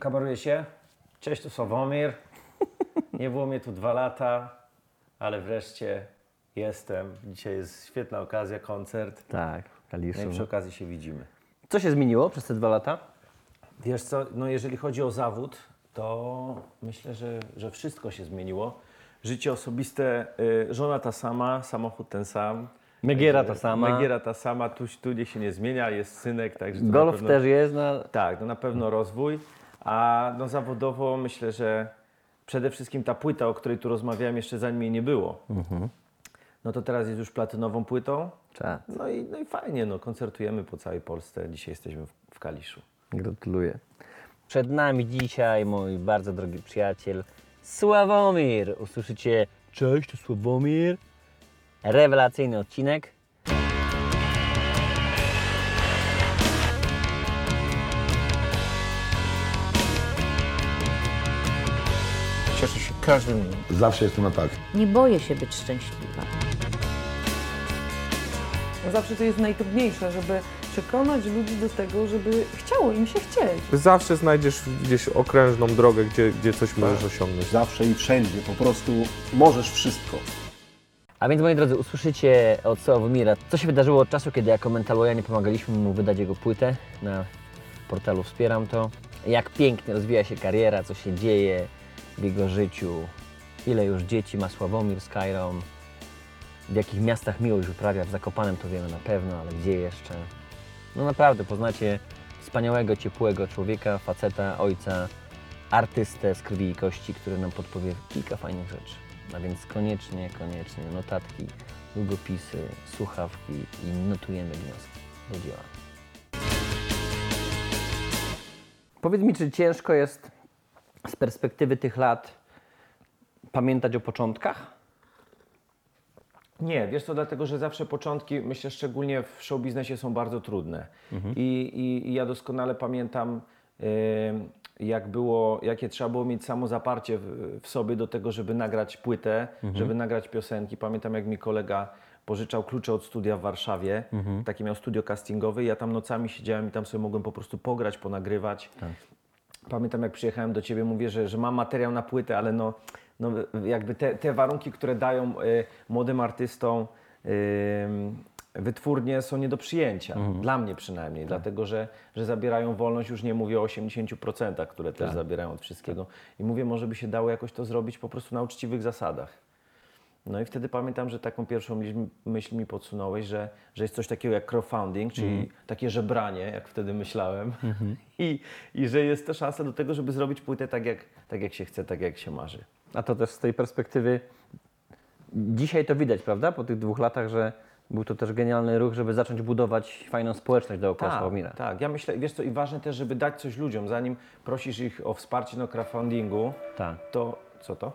Kabaruje się. Cześć, tu Sławomir. Nie było mnie tu dwa lata, ale wreszcie jestem. Dzisiaj jest świetna okazja, koncert. Tak, Kaliszu. No i przy okazji się widzimy. Co się zmieniło przez te dwa lata? Wiesz co, no jeżeli chodzi o zawód, to myślę, że, że wszystko się zmieniło. Życie osobiste, y, żona ta sama, samochód ten sam. Megiera ta sama. Megiera ta sama, tu, tu nie się nie zmienia, jest synek, także to na Golf pewno- też jest na... Tak, no na pewno rozwój, a no zawodowo myślę, że przede wszystkim ta płyta, o której tu rozmawiałem jeszcze zanim jej nie było, no to teraz jest już platynową płytą, Czad. no i, no i fajnie, no koncertujemy po całej Polsce, dzisiaj jesteśmy w, w Kaliszu. Gratuluję. Przed nami dzisiaj mój bardzo drogi przyjaciel Sławomir. Usłyszycie Cześć, to Sławomir. Rewelacyjny odcinek. Każdym dniem. Zawsze jestem na tak. Nie boję się być szczęśliwa. Zawsze to jest najtrudniejsze, żeby przekonać ludzi do tego, żeby chciało im się chcieć. Zawsze znajdziesz gdzieś okrężną drogę, gdzie, gdzie coś możesz osiągnąć. Zawsze i wszędzie, po prostu możesz wszystko. A więc moi drodzy, usłyszycie od Sławomira, co się wydarzyło od czasu, kiedy jako Mentalojanie pomagaliśmy mu wydać jego płytę na portalu Wspieram to. Jak pięknie rozwija się kariera, co się dzieje w jego życiu, ile już dzieci ma Sławomir z Kairą, w jakich miastach miłość wyprawia, w Zakopanem to wiemy na pewno, ale gdzie jeszcze? No naprawdę, poznacie wspaniałego, ciepłego człowieka, faceta, ojca, artystę z krwi i kości, który nam podpowie kilka fajnych rzeczy. A więc koniecznie, koniecznie notatki, długopisy, słuchawki i notujemy wnioski. Do dzieła. Powiedz mi, czy ciężko jest z perspektywy tych lat pamiętać o początkach? Nie, wiesz to dlatego, że zawsze początki, myślę szczególnie w show biznesie są bardzo trudne. I, i, I ja doskonale pamiętam, y, jak było, jakie trzeba było mieć samozaparcie w, w sobie do tego, żeby nagrać płytę, żeby nagrać piosenki. Pamiętam, jak mi kolega pożyczał klucze od studia w Warszawie, takie miał studio castingowe ja tam nocami siedziałem i tam sobie mogłem po prostu pograć, ponagrywać. Pamiętam, jak przyjechałem do Ciebie, mówię, że, że mam materiał na płytę, ale no, no jakby te, te warunki, które dają y, młodym artystom y, wytwórnie są nie do przyjęcia. Dla mnie przynajmniej, dlatego że, że zabierają wolność, już nie mówię o 80%, które też zabierają od wszystkiego. I mówię, może by się dało jakoś to zrobić po prostu na uczciwych zasadach. No i wtedy pamiętam, że taką pierwszą myśl, mi podsunąłeś, że, że jest coś takiego jak crowdfunding, czyli takie żebranie, jak wtedy myślałem. I, I że jest to szansa do tego, żeby zrobić płytę tak jak, tak, jak się chce, tak jak się marzy. A to też z tej perspektywy, dzisiaj to widać, prawda, po tych dwóch latach, że był to też genialny ruch, żeby zacząć budować fajną społeczność dookoła Sławomira. tak, ja myślę, wiesz co, i ważne też, żeby dać coś ludziom, zanim prosisz ich o wsparcie na crowdfundingu, Tak. to co to?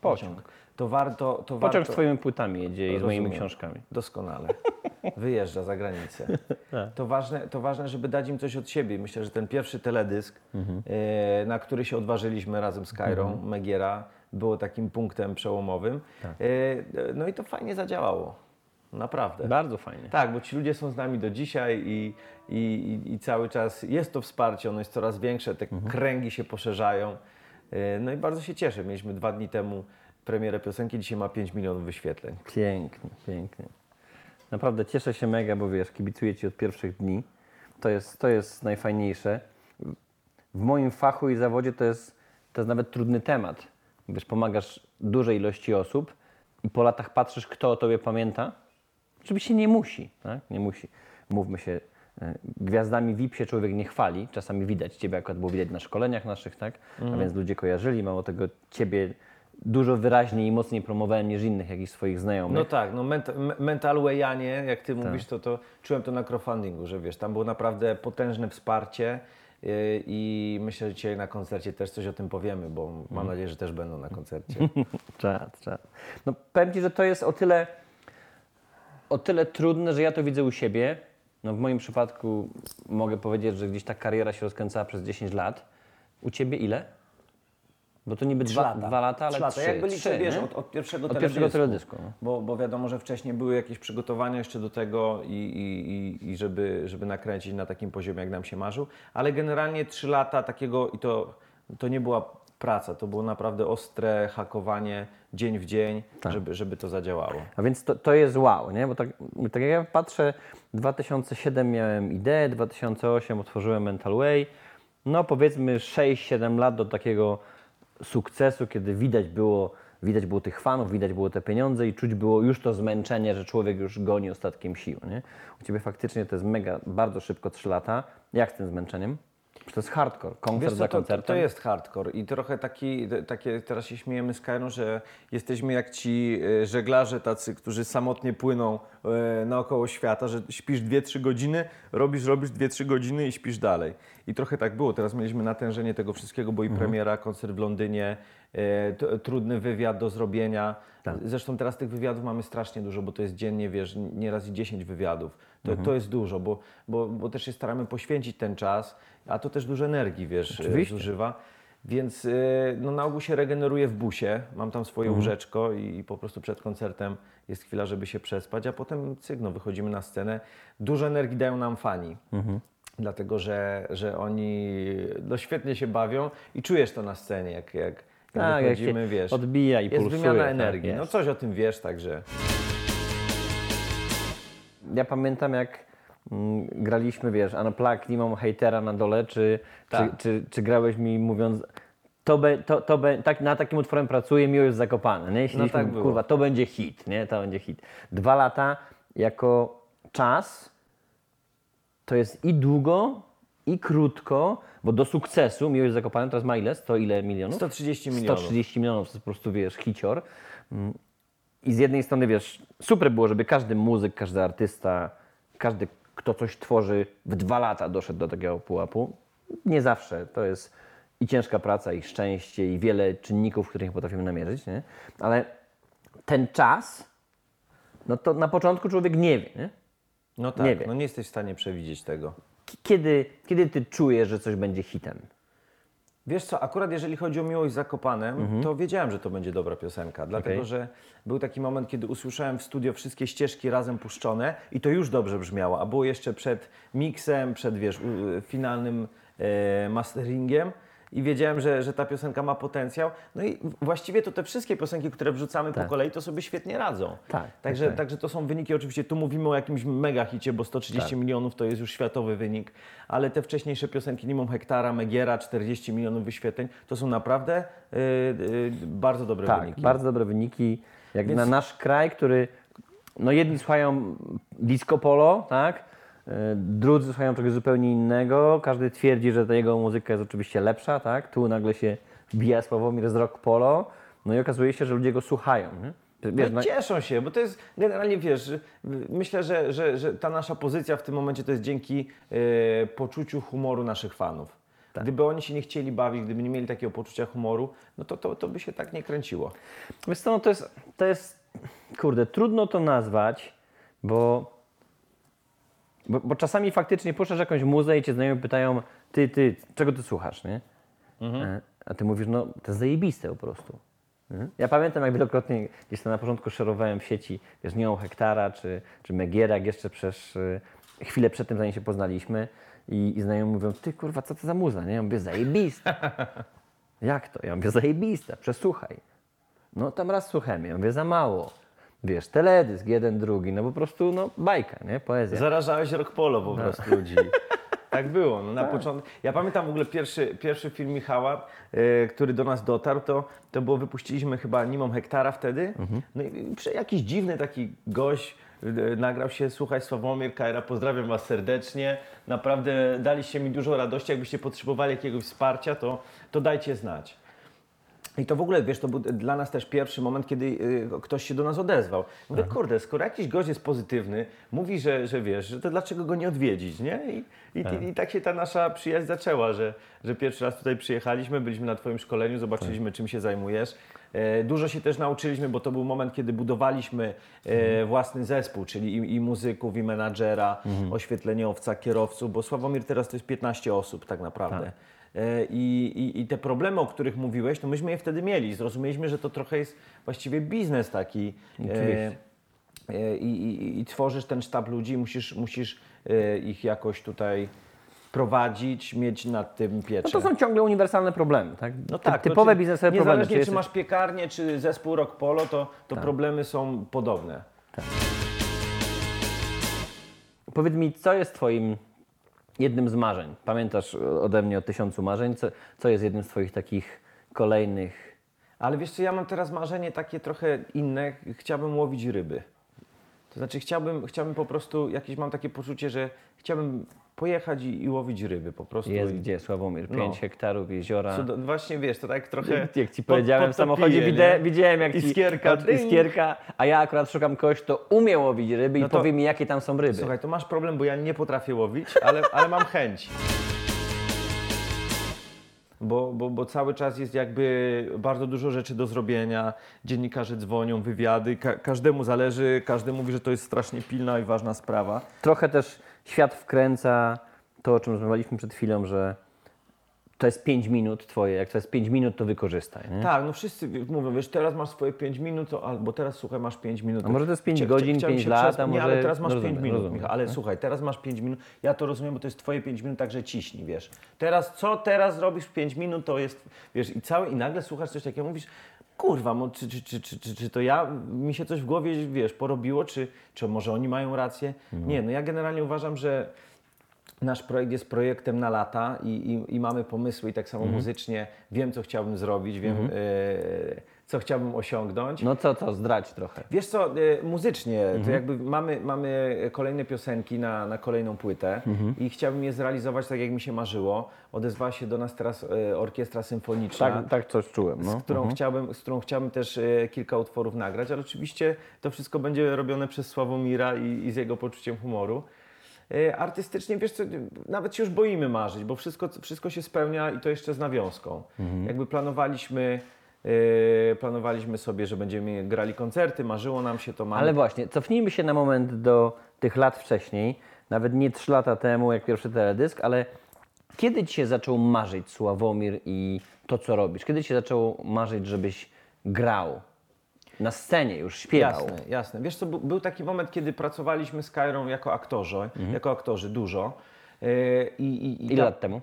Pociąg. To warto, to warto... z Twoimi płytami jedzie i z moimi książkami. Doskonale. Wyjeżdża za granicę. Tak. To ważne, to ważne, żeby dać im coś od siebie. Myślę, że ten pierwszy teledysk, Mhm. e, na który się odważyliśmy razem z Kairą Megiera, było takim punktem przełomowym. Tak. E, no i to fajnie zadziałało. Naprawdę. Bardzo fajnie. Tak, bo ci ludzie są z nami do dzisiaj i, i, i, i cały czas jest to wsparcie, ono jest coraz większe, te Mhm. kręgi się poszerzają. E, No i bardzo się cieszę. Mieliśmy dwa dni temu premierę piosenki, dzisiaj ma 5 milionów wyświetleń. Pięknie, pięknie. Naprawdę cieszę się mega, bo wiesz, kibicuję Ci od pierwszych dni. To jest, to jest najfajniejsze. W moim fachu i zawodzie to jest, to jest nawet trudny temat. Wiesz, pomagasz dużej ilości osób i po latach patrzysz, kto o Tobie pamięta. Oczywiście nie musi, tak? Nie musi. Mówmy się, e, gwiazdami VIP się człowiek nie chwali. Czasami widać, Ciebie akurat było widać na szkoleniach naszych, tak? A więc ludzie kojarzyli, mało tego Ciebie dużo wyraźniej i mocniej promowałem niż innych jakichś swoich znajomych. No tak, no ment, mental wayanie, jak ty Tak. mówisz, to, to czułem to na crowdfundingu, że wiesz, tam było naprawdę potężne wsparcie yy, i myślę, że dzisiaj na koncercie też coś o tym powiemy, bo mam nadzieję, że też będą na koncercie. Czad, czad. No powiem Ci, że to jest o tyle, o tyle trudne, że ja to widzę u siebie. No w moim przypadku mogę powiedzieć, że gdzieś ta kariera się rozkręcała przez 10 lat. U Ciebie ile? Bo to niby dwa, lata. dwa lata, ale Trzy lata. trzy. Jakby liczę, trzy, wiesz, nie? od, od pierwszego Od teledysku. pierwszego teledysku, no. Bo, bo wiadomo, że wcześniej były jakieś przygotowania jeszcze do tego i, i, i, i żeby, żeby nakręcić na takim poziomie, jak nam się marzył. Ale generalnie trzy lata takiego i to, to nie była praca, to było naprawdę ostre hakowanie dzień w dzień, Tak. żeby, żeby to zadziałało. A więc to, to jest wow, nie? Bo tak, tak jak ja patrzę, 2007 miałem ideę, 2008 otworzyłem Mental Way. No powiedzmy 6-7 lat do takiego sukcesu, kiedy widać było, widać było tych fanów, widać było te pieniądze i czuć było już to zmęczenie, że człowiek już goni ostatkiem sił, nie? U Ciebie faktycznie to jest mega, bardzo szybko 3 lata. Jak z tym zmęczeniem? Czy to jest hardcore, koncert Wiesz za to, to, koncertem? to jest hardcore i trochę taki, takie, teraz się śmiejemy z Kairon, że jesteśmy jak ci e, żeglarze tacy, którzy samotnie płyną e, naokoło świata, że śpisz 2-3 godziny, robisz, robisz 2-3 godziny i śpisz dalej. I trochę tak było. Teraz mieliśmy natężenie tego wszystkiego, bo i premiera, koncert w Londynie, trudny wywiad do zrobienia. Zresztą teraz tych wywiadów mamy strasznie dużo, bo to jest dziennie, wiesz, nieraz i 10 wywiadów. To, to jest dużo, bo, bo, bo też się staramy poświęcić ten czas, a to też dużo energii, wiesz, e, Oczywiście. zużywa. Więc e, no, na ogół się regeneruję w busie, mam tam swoje łóżeczko i, i po prostu przed koncertem jest chwila, żeby się przespać, a potem cyk, no, wychodzimy na scenę. Dużo energii dają nam fani. Dlatego, że, że oni no, świetnie się bawią i czujesz to na scenie, jak, jak, jak Tak, jak wychodzimy, się wiesz. odbija i Jest pulsuje, wymiana tak, energii. jest. no coś o tym wiesz, także. Ja pamiętam jak mm, graliśmy, wiesz, Unplugged, nie mam hejtera na dole, czy, Tak. czy, czy, czy grałeś mi mówiąc, to, be, to, to be, tak, na takim utworem pracuję, miło jest zakopane, nie? Siedzieliśmy, tak było. kurwa, to będzie hit, nie? To będzie hit. Dwa lata jako czas to jest i długo, i krótko, bo do sukcesu Miłość Zakopane teraz ma ile? 100 ile milionów? 130 milionów. 130 milionów, to jest po prostu, wiesz, hicior. Mm. I z jednej strony, wiesz, super było, żeby każdy muzyk, każdy artysta, każdy, kto coś tworzy, w dwa lata doszedł do takiego pułapu. Nie zawsze. To jest i ciężka praca, i szczęście, i wiele czynników, których nie potrafimy namierzyć, nie? Ale ten czas, no to na początku człowiek nie wie, nie? No tak, Nie no nie jesteś w stanie przewidzieć tego. Kiedy, kiedy ty czujesz, że coś będzie hitem? Wiesz co, akurat jeżeli chodzi o Miłość z Zakopanem, Mhm. to wiedziałem, że to będzie dobra piosenka, dlatego Okej. że był taki moment, kiedy usłyszałem w studio wszystkie ścieżki razem puszczone i to już dobrze brzmiało, a było jeszcze przed miksem, przed wiesz, finalnym e, masteringiem i wiedziałem, że, że ta piosenka ma potencjał. No i właściwie to te wszystkie piosenki, które wrzucamy po kolei, to sobie świetnie radzą. Tak, Także, tak, tak. także to są wyniki, oczywiście tu mówimy o jakimś mega hicie, bo 130 Tak. milionów to jest już światowy wynik, ale te wcześniejsze piosenki Nimą Hektara, Megiera, 40 milionów wyświetleń, to są naprawdę y, y, bardzo dobre Tak, wyniki. bardzo dobre wyniki. Jak Więc- na nasz kraj, który, no jedni słuchają disco polo, tak? Y, Drudzy słuchają czegoś zupełnie innego. Każdy twierdzi, że ta jego muzyka jest oczywiście lepsza, tak? Tu nagle się wbija Sławomir z rock polo. No i okazuje się, że ludzie go słuchają, nie? Wiesz, no, cieszą się, bo to jest generalnie, wiesz, myślę, że, że, że ta nasza pozycja w tym momencie to jest dzięki y, poczuciu humoru naszych fanów. Tak. Gdyby oni się nie chcieli bawić, gdyby nie mieli takiego poczucia humoru, no to, to, to by się tak nie kręciło. Wiesz co, no to jest, to jest, kurde, trudno to nazwać, bo, bo, bo czasami faktycznie puszczasz jakąś muzę i cię znajomi pytają, ty, ty, czego ty słuchasz, nie? E, A ty mówisz, no to jest zajebiste po prostu. Ja pamiętam, jak wielokrotnie gdzieś tam na początku szerowałem w sieci, wiesz, Nią Hektara czy, czy Megierak jeszcze przez y, chwilę przed tym, zanim się poznaliśmy i, i znajomi mówią, ty kurwa, co to za muza, nie? Ja mówię, zajebista. Jak to? Ja mówię, zajebista, przesłuchaj. No tam raz słuchałem, ja mówię, za mało. Wiesz, teledysk, jeden, drugi, no po prostu, no bajka, nie? Poezja. Zarażałeś rock polo po prostu ludzi. Tak było. No, na początku. Ja pamiętam w ogóle pierwszy, pierwszy film Michała, e, który do nas dotarł, to, to było, wypuściliśmy chyba Nimą Hektara wtedy. No i przy- jakiś dziwny taki gość e, nagrał się, słuchaj Sławomir Kajra, pozdrawiam Was serdecznie. Naprawdę daliście mi dużo radości. Jakbyście potrzebowali jakiegoś wsparcia, to, to dajcie znać. I to w ogóle, wiesz, to był dla nas też pierwszy moment, kiedy y, ktoś się do nas odezwał. Mówię, kurde, skoro jakiś gość jest pozytywny, mówi, że, że wiesz, że to dlaczego go nie odwiedzić, nie? I, i, i tak się ta nasza przyjaźń zaczęła, że, że pierwszy raz tutaj przyjechaliśmy, byliśmy na Twoim szkoleniu, zobaczyliśmy, czym się zajmujesz. E, dużo się też nauczyliśmy, bo to był moment, kiedy budowaliśmy e, własny zespół, czyli i, i muzyków, i menadżera, oświetleniowca, kierowców, bo Sławomir teraz to jest 15 osób tak naprawdę. e, i, i, i te problemy, o których mówiłeś, to myśmy je wtedy mieli. Zrozumieliśmy, że to trochę jest właściwie biznes taki. Oczywiście. E, i, i, tworzysz ten sztab ludzi, musisz, musisz e, ich jakoś tutaj prowadzić, mieć nad tym pieczę. No to są ciągle uniwersalne problemy, tak? No tak, Typowe czy- biznesowe problemy. Niezależnie czy, jesteś- masz piekarnię, czy zespół Rock Polo, to, to Tak. problemy są podobne. Powiedz mi, co jest Twoim jednym z marzeń? Pamiętasz ode mnie o tysiącu marzeń? Co, co jest jednym z Twoich takich kolejnych? Ale wiesz co, ja mam teraz marzenie takie trochę inne. Chciałbym łowić ryby. To znaczy chciałbym, chciałbym po prostu, jakieś mam takie poczucie, że chciałbym pojechać i, i łowić ryby po prostu. Jest I- gdzie, Sławomir? 5 No. hektarów jeziora. Cudo- właśnie wiesz, to tak trochę. Jak ci pod- powiedziałem w samochodzie, widzę, widziałem jak ci Iskierka, ding. iskierka, a ja akurat szukam kogoś, kto umie łowić ryby No i to- powie mi, jakie tam są ryby. Słuchaj, to masz problem, bo ja nie potrafię łowić, ale, ale mam chęć. Bo, bo, bo cały czas jest jakby bardzo dużo rzeczy do zrobienia. Dziennikarze dzwonią, wywiady. Ka każdemu zależy, każdy mówi, że to jest strasznie pilna i ważna sprawa. Trochę też świat wkręca to, o czym rozmawialiśmy przed chwilą, że to jest 5 minut twoje, jak to jest 5 minut, to wykorzystaj. Nie? Tak, no wszyscy mówią, wiesz, teraz masz swoje 5 minut, albo teraz słuchaj, masz 5 minut. A może to jest pięć Chcia- godzin, chciałem pięć się lat, przespać. a Nie, ale może- teraz masz no 5 rozumiem, minut, rozumiem, Michał, ale no. słuchaj, teraz masz 5 minut, ja to rozumiem, bo to jest twoje 5 minut, także ciśnij, wiesz. Teraz, co teraz robisz w 5 minut, to jest, wiesz, i cały, i nagle słuchasz coś takiego, mówisz, kurwa, mo, czy, czy, czy, czy, czy, czy to ja, mi się coś w głowie, wiesz, porobiło, czy, czy może oni mają rację? Nie, no ja generalnie uważam, że Nasz projekt jest projektem na lata i, i, i mamy pomysły i tak Mhm. samo muzycznie wiem, co chciałbym zrobić, wiem, e, co chciałbym osiągnąć. No co, co, zdrać trochę. Wiesz co, e, muzycznie, Mhm. to jakby mamy, mamy kolejne piosenki na, na kolejną płytę Mhm. i chciałbym je zrealizować tak, jak mi się marzyło. Odezwała się do nas teraz e, Orkiestra Symfoniczna Tak, tak coś czułem. z, No. którą chciałbym, z którą chciałbym też e, kilka utworów nagrać, ale oczywiście to wszystko będzie robione przez Sławomira i, i z jego poczuciem humoru. Artystycznie, wiesz co, nawet się już boimy marzyć, bo wszystko, wszystko się spełnia i to jeszcze z nawiązką. Jakby planowaliśmy, planowaliśmy sobie, że będziemy grali koncerty, marzyło nam się to, mamy Ale właśnie, cofnijmy się na moment do tych lat wcześniej, nawet nie trzy lata temu, jak pierwszy teledysk, ale kiedy Ci się zaczął marzyć Sławomir i to, co robisz? Kiedy Ci się zaczęło marzyć, żebyś grał na scenie, już śpiewał? Jasne, jasne. Wiesz co, był, taki moment, kiedy pracowaliśmy z Kairą jako aktorzy, jako aktorzy dużo. E, I, i, i Ile ta- lat temu?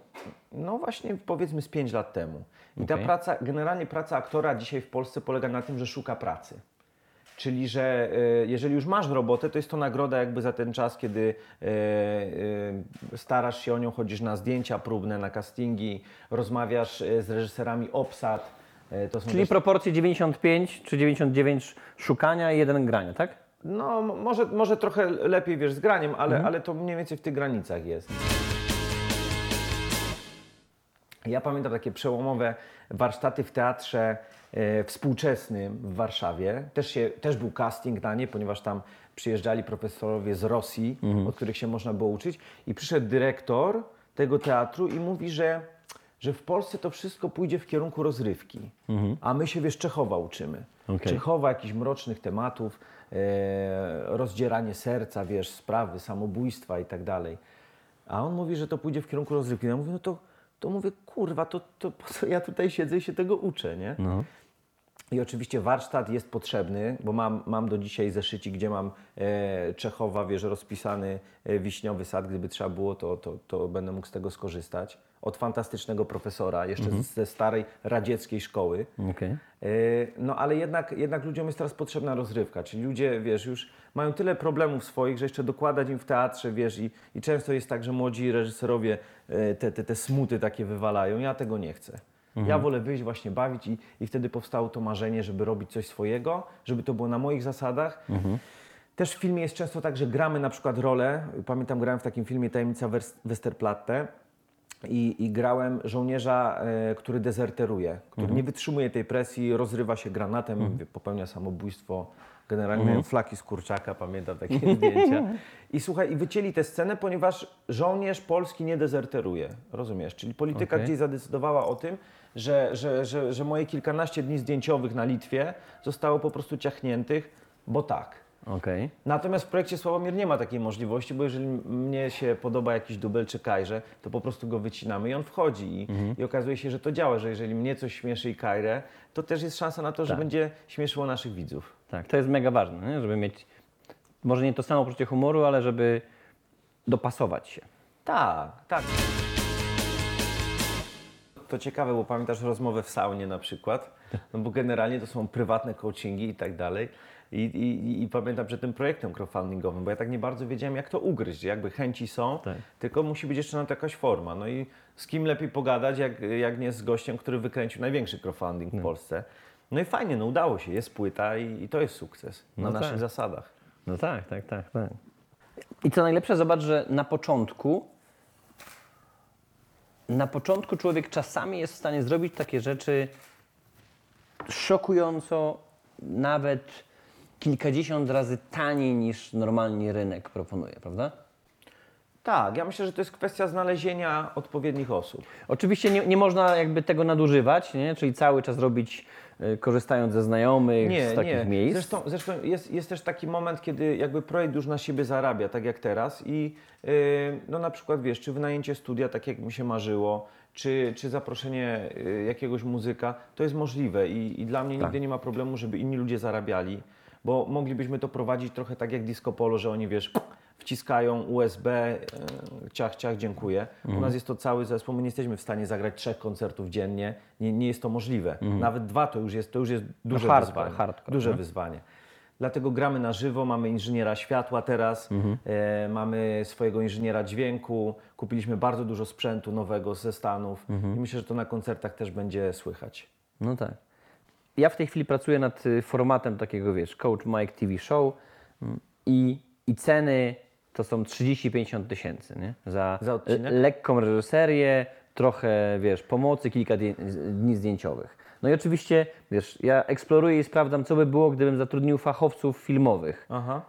No właśnie powiedzmy z 5 lat temu. I ta Okej. praca, generalnie praca aktora dzisiaj w Polsce polega na tym, że szuka pracy. Czyli, że e, jeżeli już masz robotę, to jest to nagroda jakby za ten czas, kiedy e, e, starasz się o nią, chodzisz na zdjęcia próbne, na castingi, rozmawiasz z reżyserami obsad. Czyli też, proporcje 95 czy 99 szukania i jeden grania, tak? no może, może trochę lepiej wiesz z graniem, ale, Mhm. ale to mniej więcej w tych granicach jest. Ja pamiętam takie przełomowe warsztaty w teatrze e, współczesnym w Warszawie. Też, się, też był casting na nie, ponieważ tam przyjeżdżali profesorowie z Rosji, od których się można było uczyć. I przyszedł dyrektor tego teatru i mówi, że, że w Polsce to wszystko pójdzie w kierunku rozrywki. A my się, wiesz, Czechowa uczymy. Okej. Czechowa, jakichś mrocznych tematów, e, rozdzieranie serca, wiesz, sprawy, samobójstwa i tak dalej. A on mówi, że to pójdzie w kierunku rozrywki. Ja mówię, no to, to mówię, kurwa, to, to po co ja tutaj siedzę i się tego uczę, nie? No. I oczywiście warsztat jest potrzebny, bo mam, mam do dzisiaj zeszyci, gdzie mam e, Czechowa, wiesz, rozpisany e, wiśniowy sad. Gdyby trzeba było, to, to, to będę mógł z tego skorzystać. Od fantastycznego profesora, jeszcze z, ze starej radzieckiej szkoły. Okej. E, No ale jednak, jednak ludziom jest teraz potrzebna rozrywka, czyli ludzie, wiesz, już mają tyle problemów swoich, że jeszcze dokładać im w teatrze, wiesz, i, i często jest tak, że młodzi reżyserowie e, te, te, te smuty takie wywalają. Ja tego nie chcę. Ja wolę wyjść, właśnie bawić i, i wtedy powstało to marzenie, żeby robić coś swojego, żeby to było na moich zasadach. Też w filmie jest często tak, że gramy na przykład rolę. Pamiętam, grałem w takim filmie Tajemnica Westerplatte i, i grałem żołnierza, e, który dezerteruje, który nie wytrzymuje tej presji, rozrywa się granatem, popełnia samobójstwo. Generalnie miałem flaki z kurczaka, pamiętam takie zdjęcia. I słuchaj, i wycięli tę scenę, ponieważ żołnierz polski nie dezerteruje, rozumiesz? Czyli polityka Okej. gdzieś zadecydowała o tym, że, że, że, że moje kilkanaście dni zdjęciowych na Litwie zostało po prostu ciachniętych, bo tak. Okej. Natomiast w projekcie Sławomir nie ma takiej możliwości, bo jeżeli mnie się podoba jakiś dubel czy kajrze, to po prostu go wycinamy i on wchodzi. I, I okazuje się, że to działa, że jeżeli mnie coś śmieszy i kajrę, to też jest szansa na to, że Tak. będzie śmieszyło naszych widzów. Tak, to jest mega ważne, nie? żeby mieć może nie to samo poczucie humoru, ale żeby dopasować się. Tak, tak. To ciekawe, bo pamiętasz rozmowę w saunie na przykład, no bo generalnie to są prywatne coachingi i tak dalej. I, i, I pamiętam przed tym projektem crowdfundingowym, bo ja tak nie bardzo wiedziałem, jak to ugryźć. Jakby chęci są, Tak. tylko musi być jeszcze na to jakaś forma. No i z kim lepiej pogadać, jak, jak nie z gościem, który wykręcił największy crowdfunding w Polsce. No i fajnie, no udało się, jest płyta i, i to jest sukces na No naszych tak. zasadach. No tak, tak, tak, tak. I co najlepsze, zobacz, że na początku na początku człowiek czasami jest w stanie zrobić takie rzeczy szokująco, nawet kilkadziesiąt razy taniej niż normalnie rynek proponuje, prawda? Tak, ja myślę, że to jest kwestia znalezienia odpowiednich osób. Oczywiście nie, nie można jakby tego nadużywać, nie? czyli cały czas robić y, korzystając ze znajomych Nie, z takich nie. miejsc. Zresztą, zresztą jest, jest też taki moment, kiedy jakby projekt już na siebie zarabia, tak jak teraz i yy, no na przykład wiesz, czy wynajęcie studia, tak jak mi się marzyło, czy, czy zaproszenie yy, jakiegoś muzyka, to jest możliwe i, i dla mnie Tak. nigdy nie ma problemu, żeby inni ludzie zarabiali, bo moglibyśmy to prowadzić trochę tak jak Disco Polo, że oni wiesz, wciskają USB, yy, ciach, ciach, dziękuję. Mhm. U nas jest to cały zespół, my nie jesteśmy w stanie zagrać trzech koncertów dziennie, nie, nie jest to możliwe. Nawet dwa to już jest, to już jest duże Mhm. hardcore, wyzwanie. hardcore, duże no. wyzwanie. Dlatego gramy na żywo, mamy inżyniera światła teraz, Mhm. e, mamy swojego inżyniera dźwięku, kupiliśmy bardzo dużo sprzętu nowego ze Stanów Mhm. i myślę, że to na koncertach też będzie słychać. No tak. Ja w tej chwili pracuję nad y, formatem takiego, wiesz, Coach Mike TV Show mm, i, i ceny to są 30-50 tysięcy, nie? Za, Za le- lekką reżyserię, trochę, wiesz, pomocy, kilka dni, dni zdjęciowych. No i oczywiście, wiesz, ja eksploruję i sprawdzam, co by było, gdybym zatrudnił fachowców filmowych. Aha.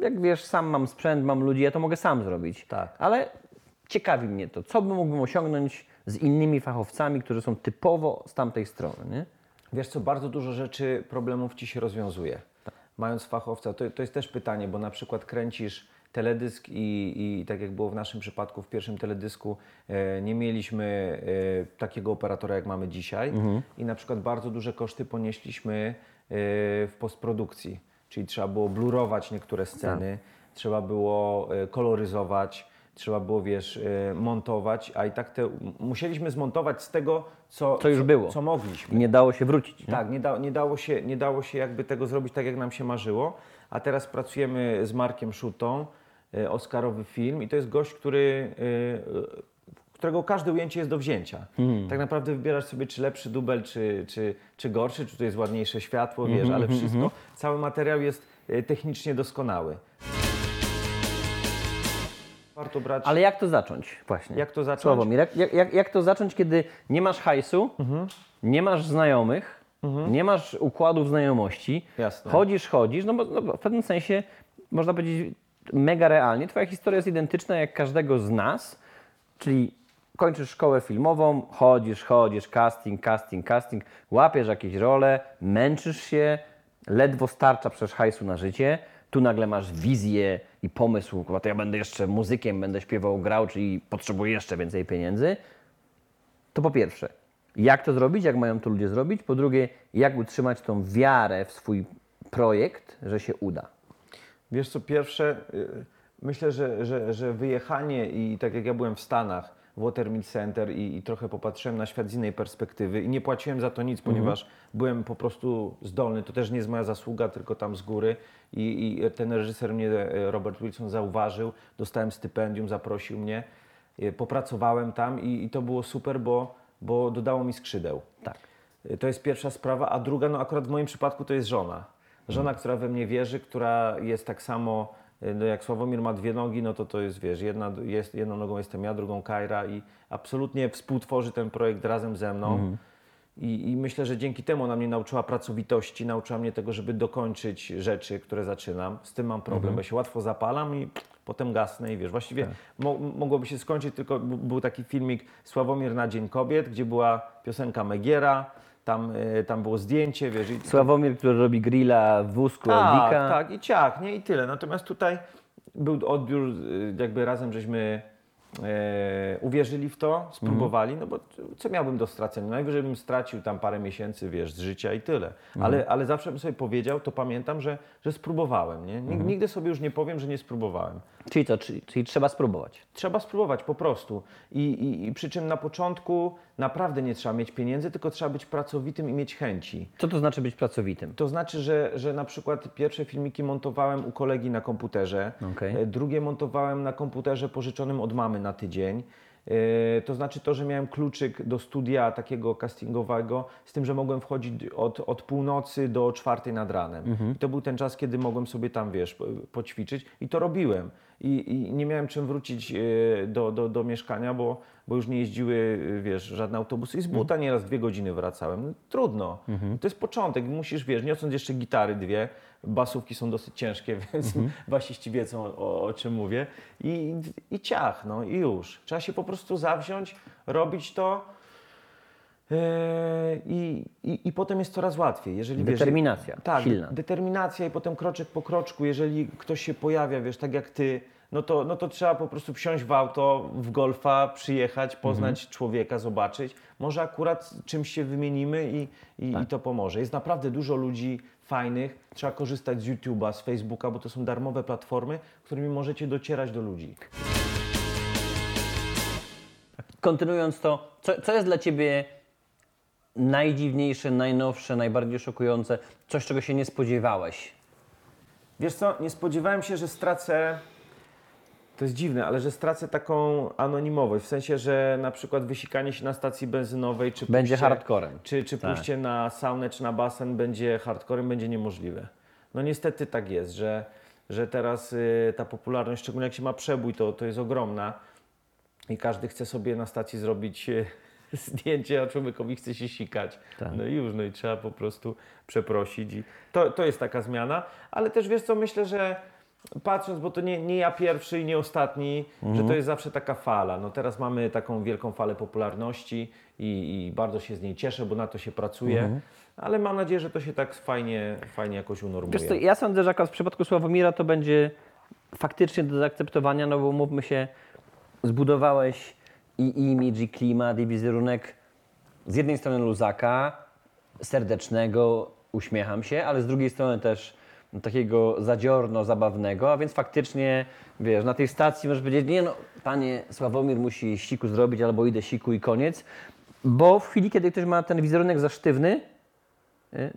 Jak wiesz, sam mam sprzęt, mam ludzi, ja to mogę sam zrobić. Tak. Ale ciekawi mnie to, co by mógłbym osiągnąć z innymi fachowcami, którzy są typowo z tamtej strony, nie? Wiesz co, bardzo dużo rzeczy, problemów Ci się rozwiązuje. Mając fachowca, to, to jest też pytanie, bo na przykład kręcisz teledysk i, i tak jak było w naszym przypadku w pierwszym teledysku, e, nie mieliśmy e, takiego operatora jak mamy dzisiaj. I na przykład bardzo duże koszty ponieśliśmy e, w postprodukcji, czyli trzeba było blurować niektóre sceny, trzeba było e, koloryzować, trzeba było, wiesz, e, montować, a i tak te, musieliśmy zmontować z tego, co, Co już było. co mogliśmy. I nie dało się wrócić. Nie? Tak, nie, da, nie, dało się, nie dało się jakby tego zrobić tak, jak nam się marzyło. A teraz pracujemy z Markiem Szutą, e, Oscarowy film i to jest gość, który, e, którego każde ujęcie jest do wzięcia. Tak naprawdę wybierasz sobie, czy lepszy dubel, czy, czy, czy gorszy, czy to jest ładniejsze światło, wiesz, ale wszystko, cały materiał jest technicznie doskonały. Warto brać... Ale jak to zacząć właśnie? Jak to zacząć? Sławomir, jak, jak, jak, to zacząć, kiedy nie masz hajsu, Mhm. nie masz znajomych, nie masz układów znajomości, Jasne. chodzisz, chodzisz, no bo, no bo w pewnym sensie można powiedzieć mega realnie, twoja historia jest identyczna jak każdego z nas, czyli kończysz szkołę filmową, chodzisz, chodzisz, casting, casting, casting, łapiesz jakieś role, męczysz się, ledwo starcza przecież hajsu na życie, tu nagle masz wizję i pomysł, kurwa, to ja będę jeszcze muzykiem, będę śpiewał, grał, czyli potrzebuję jeszcze więcej pieniędzy. To po pierwsze, jak to zrobić, jak mają to ludzie zrobić? Po drugie, jak utrzymać tą wiarę w swój projekt, że się uda? Wiesz co, pierwsze, y, myślę, że, że, że wyjechanie i tak jak ja byłem w Stanach, Watermill Center i, i trochę popatrzyłem na świat z innej perspektywy i nie płaciłem za to nic, ponieważ byłem po prostu zdolny. To też nie jest moja zasługa, tylko tam z góry. I, i ten reżyser mnie, e, Robert Wilson, zauważył, dostałem stypendium, zaprosił mnie, e, popracowałem tam i, i to było super, bo, bo dodało mi skrzydeł. Tak. Y, To jest pierwsza sprawa, a druga, no akurat w moim przypadku to jest żona. Żona, która we mnie wierzy, która jest tak samo, no jak Sławomir ma dwie nogi, no to to jest, wiesz, jedna, jest, jedną nogą jestem ja, drugą Kajra i absolutnie współtworzy ten projekt razem ze mną. I, I myślę, że dzięki temu ona mnie nauczyła pracowitości, nauczyła mnie tego, żeby dokończyć rzeczy, które zaczynam. Z tym mam problem, bo ja się łatwo zapalam i potem gasnę i wiesz, właściwie mo mogłoby się skończyć, tylko był taki filmik Sławomir na Dzień Kobiet, gdzie była piosenka Megiera, tam, e, tam było zdjęcie, wiesz. I, Sławomir, który robi grilla w wózku tak, tak, i ciach, nie? I tyle. Natomiast tutaj był odbiór, y, jakby razem żeśmy e, uwierzyli w to, spróbowali, no bo co miałbym do stracenia? Najwyżej bym stracił tam parę miesięcy, wiesz, z życia i tyle. Ale, ale zawsze bym sobie powiedział, to pamiętam, że, że spróbowałem, nie? Nig- Nigdy sobie już nie powiem, że nie spróbowałem. Czyli co, czyli, czyli trzeba spróbować. Trzeba spróbować po prostu. I, i, I przy czym na początku naprawdę nie trzeba mieć pieniędzy, tylko trzeba być pracowitym i mieć chęci. Co to znaczy być pracowitym? To znaczy, że, że na przykład pierwsze filmiki montowałem u kolegi na komputerze, Okej. e, drugie montowałem na komputerze pożyczonym od mamy na tydzień. E, To znaczy to, że miałem kluczyk do studia takiego castingowego, z tym, że mogłem wchodzić od, od północy do czwartej nad ranem. I to był ten czas, kiedy mogłem sobie tam, wiesz, po- poćwiczyć i to robiłem. I, i nie miałem czym wrócić e, do, do, do mieszkania, bo, bo już nie jeździły, e, wiesz, żadne autobusy i z buta nieraz dwie godziny wracałem. No, trudno. To jest początek. Musisz, wiesz, niosąc jeszcze gitary dwie, basówki są dosyć ciężkie, więc basiści wiedzą o, o czym mówię. I, I ciach, no i już. Trzeba się po prostu zawziąć, robić to. Yy, I, i, I potem jest coraz łatwiej. Jeżeli, wiesz, Determinacja tak, silna. determinacja i potem kroczek po kroczku, jeżeli ktoś się pojawia, wiesz, tak jak ty, no to, no to trzeba po prostu wsiąść w auto, w golfa, przyjechać, poznać Mhm. człowieka, zobaczyć. Może akurat czymś się wymienimy i, i, Tak. i to pomoże. Jest naprawdę dużo ludzi fajnych, trzeba korzystać z YouTube'a, z Facebooka, bo to są darmowe platformy, którymi możecie docierać do ludzi. Kontynuując to, co, co jest dla Ciebie najdziwniejsze, najnowsze, najbardziej szokujące, coś, czego się nie spodziewałeś? Wiesz co, nie spodziewałem się, że stracę. To jest dziwne, ale że stracę taką anonimowość. W sensie, że na przykład wysikanie się na stacji benzynowej, czy Będzie pójście, hardcorem. Czy, czy Tak. pójście na saunę, czy na basen będzie hardcorem, będzie niemożliwe. No niestety tak jest, że, że teraz y, ta popularność, szczególnie jak się ma przebój, to, to jest ogromna i każdy chce sobie na stacji zrobić y, zdjęcie, a człowiekowi chce się sikać. Tak. No i już, no i trzeba po prostu przeprosić. I to, to jest taka zmiana, ale też wiesz co, myślę, że patrząc, bo to nie, nie ja pierwszy i nie ostatni, że to jest zawsze taka fala. No teraz mamy taką wielką falę popularności i, i bardzo się z niej cieszę, bo na to się pracuje, ale mam nadzieję, że to się tak fajnie, fajnie jakoś unormuje. Wiesz co, ja sądzę, że akurat w przypadku Sławomira to będzie faktycznie do zaakceptowania, no bo mówmy się, zbudowałeś i imidż, i klimat, i wizerunek z jednej strony luzaka, serdecznego, uśmiecham się, ale z drugiej strony też takiego zadziorno, zabawnego, a więc faktycznie, wiesz, na tej stacji możesz powiedzieć, nie no, panie Sławomir musi siku zrobić, albo idę siku i koniec, bo w chwili, kiedy ktoś ma ten wizerunek za sztywny,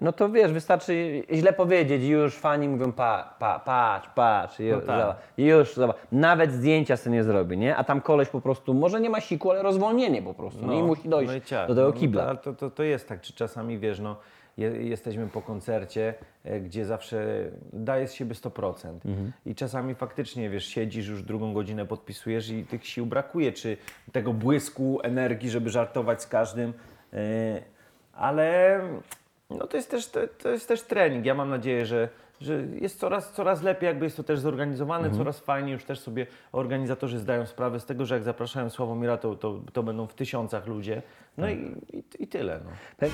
No to wiesz, wystarczy źle powiedzieć i już fani mówią pa, pa, patrz, patrz, już, tak. zobacz, już zobacz. Nawet zdjęcia sobie nie zrobi, nie? A tam koleś po prostu, może nie ma siku, ale rozwolnienie po prostu no, i musi dojść i ciach. do tego No, kibla. Ale to, to, to jest tak, czy czasami wiesz, no, je, jesteśmy po koncercie, e, gdzie zawsze daje z siebie 100%. Mhm. I czasami faktycznie, wiesz, siedzisz już drugą godzinę, podpisujesz i tych sił brakuje, czy tego błysku, energii, żeby żartować z każdym. e, Ale no, to, jest też, to, to jest też trening. Ja mam nadzieję, że, że jest coraz, coraz lepiej, jakby jest to też zorganizowane, Mhm. coraz fajniej. Już też sobie organizatorzy zdają sprawę z tego, że jak zapraszają Sławomira, to, to, to będą w tysiącach ludzie. No Tak. i, i, i tyle. No.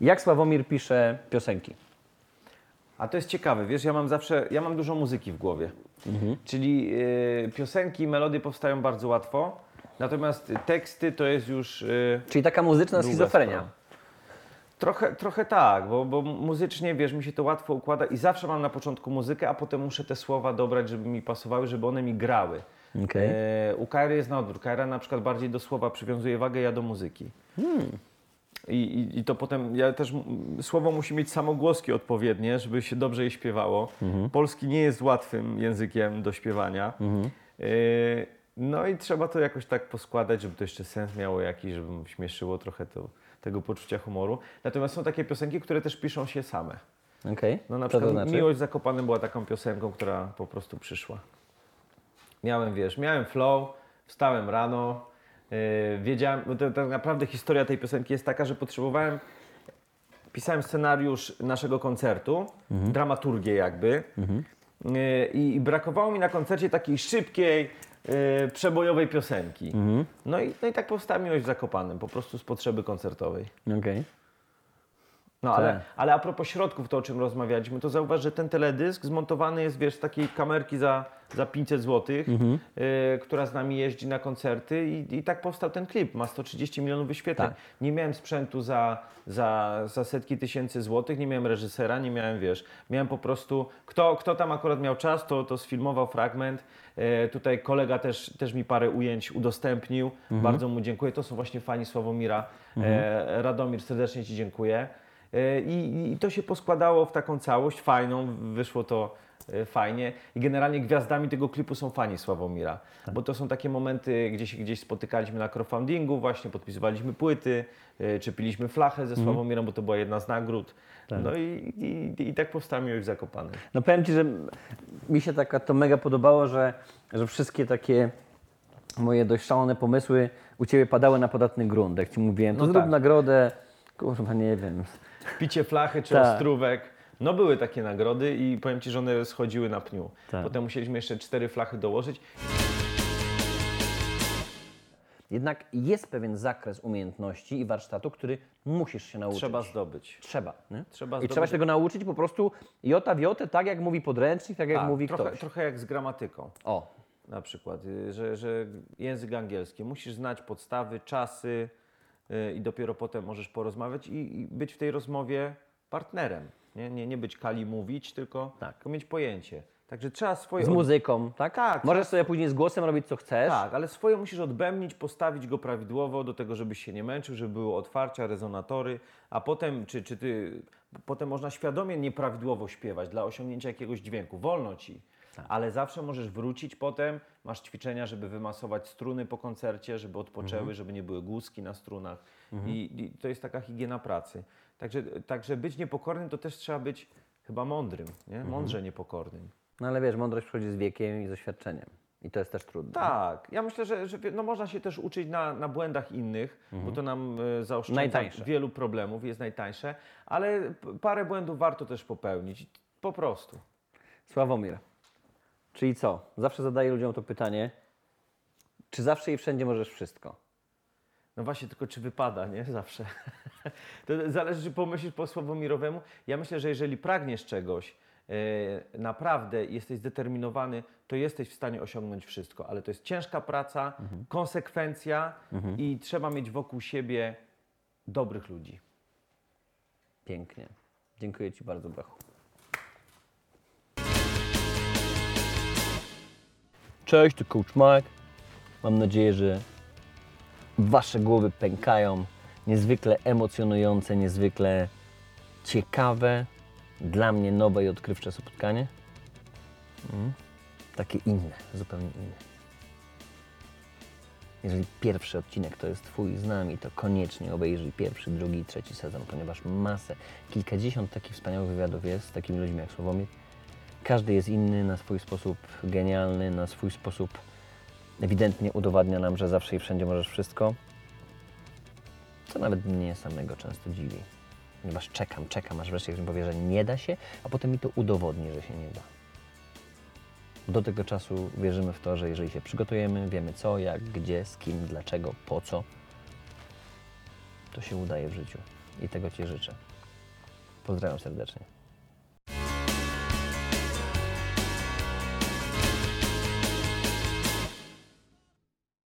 Jak Sławomir pisze piosenki? A to jest ciekawe, wiesz, ja mam zawsze, ja mam dużo muzyki w głowie. Mhm. Czyli y, piosenki, melodie powstają bardzo łatwo, natomiast teksty to jest już... y, Czyli taka muzyczna schizofrenia. sprawa. Trochę, trochę tak, bo, bo muzycznie, wiesz, mi się to łatwo układa i zawsze mam na początku muzykę, a potem muszę te słowa dobrać, żeby mi pasowały, żeby one mi grały. Okej. E, u Kairy jest na odwrót. Kaira na przykład bardziej do słowa przywiązuje wagę, ja do muzyki. I, i, I to potem, ja też, słowo musi mieć samogłoski odpowiednie, żeby się dobrze je śpiewało. Polski nie jest łatwym językiem do śpiewania. E, no i trzeba to jakoś tak poskładać, żeby to jeszcze sens miało jakiś, żeby śmieszyło trochę to, tego poczucia humoru. Natomiast są takie piosenki, które też piszą się same. Okej. No na Co to przykład znaczy? Miłość z Zakopanem była taką piosenką, która po prostu przyszła. Miałem, wiesz, miałem flow, wstałem rano, yy, wiedziałem, bo to, tak naprawdę historia tej piosenki jest taka, że potrzebowałem, pisałem scenariusz naszego koncertu, Mhm. dramaturgię jakby yy, i, i brakowało mi na koncercie takiej szybkiej, e, przebojowej piosenki. Mhm. No, i, no i tak powstała Miłość w Zakopanem, po prostu z potrzeby koncertowej. Okej. No Tak. ale, ale a propos środków, to o czym rozmawialiśmy, to zauważ, że ten teledysk zmontowany jest, wiesz, z takiej kamerki za, za 500 zł, Mhm. y, która z nami jeździ na koncerty i, i tak powstał ten klip. Ma 130 milionów wyświetleń. Tak. Nie miałem sprzętu za, za, za setki tysięcy złotych, nie miałem reżysera, nie miałem, wiesz, miałem po prostu, kto, kto tam akurat miał czas, to, to sfilmował fragment. E, tutaj kolega też, też mi parę ujęć udostępnił, bardzo mu dziękuję. To są właśnie fani Sławomira. E, Radomir, serdecznie Ci dziękuję. E, I, I to się poskładało w taką całość fajną, wyszło to e, fajnie. I generalnie gwiazdami tego klipu są fani Sławomira, bo to są takie momenty, gdzie się gdzieś spotykaliśmy na crowdfundingu, właśnie podpisywaliśmy płyty, e, czy piliśmy flachę ze Sławomirem, bo to była jedna z nagród. No i, i, i tak powstała miłość w Zakopanem. No powiem Ci, że mi się taka to mega podobało, że, że wszystkie takie moje dość szalone pomysły u Ciebie padały na podatny grunt. Jak Ci mówiłem, to No zrób tak. nagrodę, kurwa nie wiem. Picie flachy czy Tak. ostrówek. No były takie nagrody i powiem Ci, że one schodziły na pniu. Tak. Potem musieliśmy jeszcze cztery flachy dołożyć. Jednak jest pewien zakres umiejętności i warsztatu, który musisz się nauczyć. Trzeba zdobyć. Trzeba. Nie? Trzeba I zdobyć- trzeba się tego nauczyć po prostu jota w jotę, tak jak mówi podręcznik, tak jak Tak, mówi trochę, ktoś. trochę jak z gramatyką. O, Na przykład, y, że, że język angielski, musisz znać podstawy, czasy i dopiero potem możesz porozmawiać i, i być w tej rozmowie partnerem. Nie, nie, nie być kali mówić, tylko, Tak. tylko mieć pojęcie. Także trzeba swoje. z muzyką, tak? Tak, Możesz sobie później z głosem robić co chcesz. Tak, ale swoje musisz odbębnić, postawić go prawidłowo do tego, żebyś się nie męczył, żeby były otwarcia, rezonatory, a potem, czy, czy ty, potem można świadomie nieprawidłowo śpiewać dla osiągnięcia jakiegoś dźwięku. Wolno ci. Ale zawsze możesz wrócić potem, masz ćwiczenia, żeby wymasować struny po koncercie, żeby odpoczęły, żeby nie były głuski na strunach. I, I to jest taka higiena pracy. Także, także być niepokornym to też trzeba być chyba mądrym, nie? mądrze niepokornym. No ale wiesz, mądrość przychodzi z wiekiem i z doświadczeniem. I to jest też trudne. Tak, ja myślę, że, że no można się też uczyć na, na błędach innych, bo to nam e, zaoszczędza Najtańsze. wielu problemów, jest najtańsze, ale parę błędów warto też popełnić, po prostu. Sławomir, czyli co? Zawsze zadaję ludziom to pytanie, czy zawsze i wszędzie możesz wszystko? No właśnie, tylko czy wypada, nie? Zawsze. to zależy, czy pomyślisz po Sławomirowemu. Ja myślę, że jeżeli pragniesz czegoś, e, naprawdę jesteś zdeterminowany, to jesteś w stanie osiągnąć wszystko, ale to jest ciężka praca, konsekwencja i trzeba mieć wokół siebie dobrych ludzi. Pięknie. Dziękuję Ci bardzo, Brachu. Cześć, to Coach Mark. Mam nadzieję, że Wasze głowy pękają. Niezwykle emocjonujące, niezwykle ciekawe. Dla mnie nowe i odkrywcze spotkanie. Mm. Takie inne, zupełnie inne. Jeżeli pierwszy odcinek to jest Twój z nami, to koniecznie obejrzyj pierwszy, drugi trzeci sezon, ponieważ masę, kilkadziesiąt takich wspaniałych wywiadów jest z takimi ludźmi jak Sławomir. Każdy jest inny, na swój sposób genialny, na swój sposób ewidentnie udowadnia nam, że zawsze i wszędzie możesz wszystko. Co nawet mnie samego często dziwi. Ponieważ czekam, czekam, aż wreszcie ktoś mi powie, że nie da się, a potem mi to udowodni, że się nie da. Do tego czasu wierzymy w to, że jeżeli się przygotujemy, wiemy co, jak, gdzie, z kim, dlaczego, po co, to się udaje w życiu. I tego Ci życzę. Pozdrawiam serdecznie.